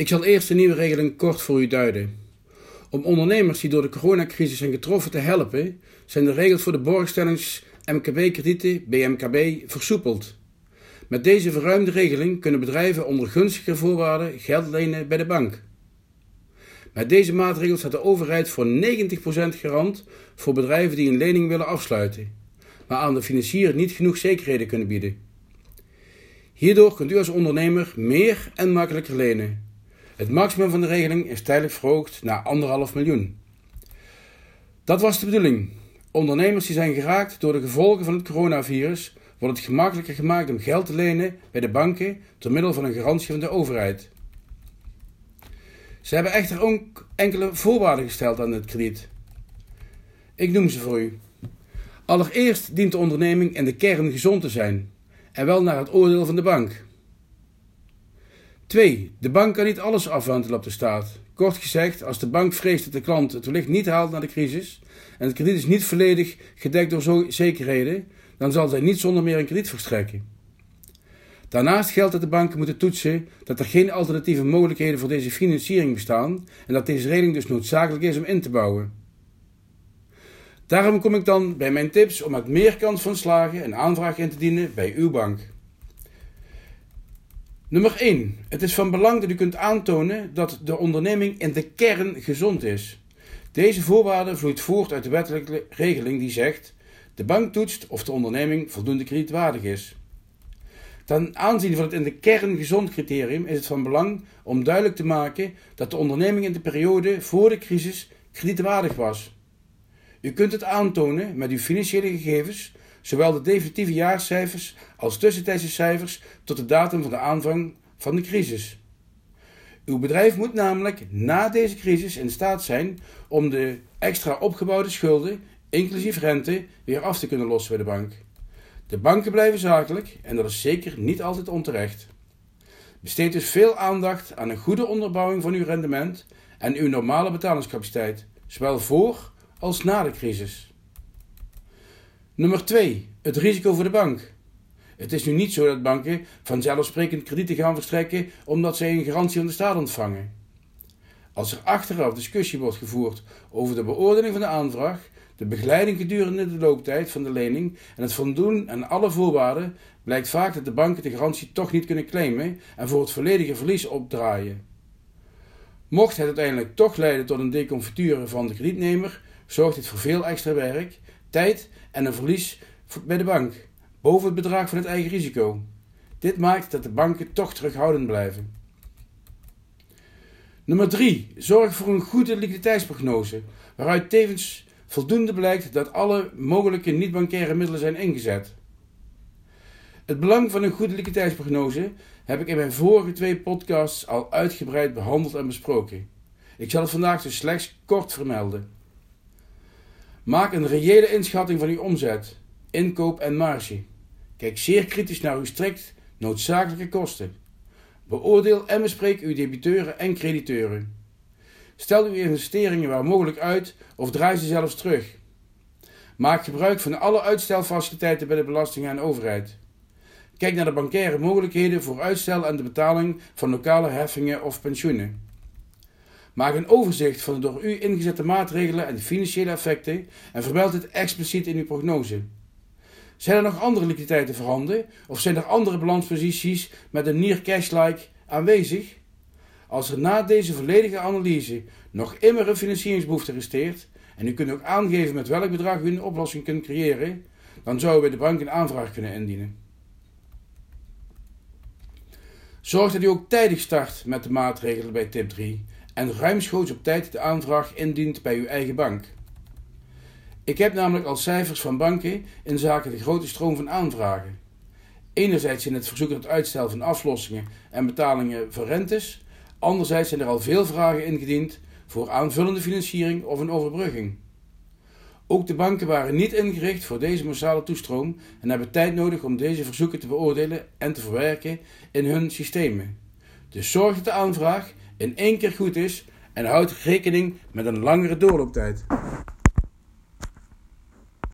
Ik zal eerst de nieuwe regeling kort voor u duiden. Om ondernemers die door de coronacrisis zijn getroffen te helpen, zijn de regels voor de borgstellings MKB-kredieten BMKB versoepeld. Met deze verruimde regeling kunnen bedrijven onder gunstige voorwaarden geld lenen bij de bank. Met deze maatregel staat de overheid voor 90% garant voor bedrijven die een lening willen afsluiten, maar aan de financier niet genoeg zekerheden kunnen bieden. Hierdoor kunt u als ondernemer meer en makkelijker lenen. Het maximum van de regeling is tijdelijk verhoogd naar 1,5 miljoen. Dat was de bedoeling. Ondernemers die zijn geraakt door de gevolgen van het coronavirus wordt het gemakkelijker gemaakt om geld te lenen bij de banken door middel van een garantie van de overheid. Ze hebben echter ook enkele voorwaarden gesteld aan het krediet. Ik noem ze voor u. Allereerst dient de onderneming in de kern gezond te zijn en wel naar het oordeel van de bank. 2. De bank kan niet alles afwantelen op de staat. Kort gezegd, als de bank vreest dat de klant het wellicht niet haalt na de crisis en het krediet is niet volledig gedekt door zekerheden, dan zal zij niet zonder meer een krediet verstrekken. Daarnaast geldt dat de banken moeten toetsen dat er geen alternatieve mogelijkheden voor deze financiering bestaan en dat deze regeling dus noodzakelijk is om in te bouwen. Daarom kom ik dan bij mijn tips om met meer kans van slagen een aanvraag in te dienen bij uw bank. Nummer 1. Het is van belang dat u kunt aantonen dat de onderneming in de kern gezond is. Deze voorwaarde vloeit voort uit de wettelijke regeling die zegt: de bank toetst of de onderneming voldoende kredietwaardig is. Ten aanzien van het in de kern gezond criterium is het van belang om duidelijk te maken dat de onderneming in de periode voor de crisis kredietwaardig was. U kunt het aantonen met uw financiële gegevens, zowel de definitieve jaarcijfers als tussentijdse cijfers tot de datum van de aanvang van de crisis. Uw bedrijf moet namelijk na deze crisis in staat zijn om de extra opgebouwde schulden, inclusief rente, weer af te kunnen lossen bij de bank. De banken blijven zakelijk en dat is zeker niet altijd onterecht. Besteed dus veel aandacht aan een goede onderbouwing van uw rendement en uw normale betalingscapaciteit, zowel voor als na de crisis. Nummer 2. Het risico voor de bank. Het is nu niet zo dat banken vanzelfsprekend kredieten gaan verstrekken omdat zij een garantie van de staat ontvangen. Als er achteraf discussie wordt gevoerd over de beoordeling van de aanvraag, de begeleiding gedurende de looptijd van de lening en het voldoen aan alle voorwaarden, blijkt vaak dat de banken de garantie toch niet kunnen claimen en voor het volledige verlies opdraaien. Mocht het uiteindelijk toch leiden tot een deconfiture van de kredietnemer, zorgt dit voor veel extra werk, tijd en een verlies bij de bank, boven het bedrag van het eigen risico. Dit maakt dat de banken toch terughoudend blijven. Nummer 3. Zorg voor een goede liquiditeitsprognose, waaruit tevens voldoende blijkt dat alle mogelijke niet-bankaire middelen zijn ingezet. Het belang van een goede liquiditeitsprognose heb ik in mijn vorige twee podcasts al uitgebreid behandeld en besproken. Ik zal het vandaag dus slechts kort vermelden. Maak een reële inschatting van uw omzet, inkoop en marge. Kijk zeer kritisch naar uw strikt noodzakelijke kosten. Beoordeel en bespreek uw debiteuren en crediteuren. Stel uw investeringen waar mogelijk uit of draai ze zelfs terug. Maak gebruik van alle uitstelfaciliteiten bij de belasting en overheid. Kijk naar de bankaire mogelijkheden voor uitstel aan de betaling van lokale heffingen of pensioenen. Maak een overzicht van de door u ingezette maatregelen en de financiële effecten en vermeld dit expliciet in uw prognose. Zijn er nog andere liquiditeiten voorhanden of zijn er andere balansposities met een near cash-like aanwezig? Als er na deze volledige analyse nog immer een financieringsbehoefte resteert en u kunt ook aangeven met welk bedrag u een oplossing kunt creëren, dan zouden we de bank een aanvraag kunnen indienen. Zorg dat u ook tijdig start met de maatregelen bij tip 3 en ruimschoots op tijd de aanvraag indient bij uw eigen bank. Ik heb namelijk al cijfers van banken in zaken de grote stroom van aanvragen. Enerzijds in het verzoek tot uitstel van aflossingen en betalingen voor rentes, anderzijds zijn er al veel vragen ingediend voor aanvullende financiering of een overbrugging. Ook de banken waren niet ingericht voor deze massale toestroom en hebben tijd nodig om deze verzoeken te beoordelen en te verwerken in hun systemen. Dus zorg dat de aanvraag in één keer goed is en houd rekening met een langere doorlooptijd.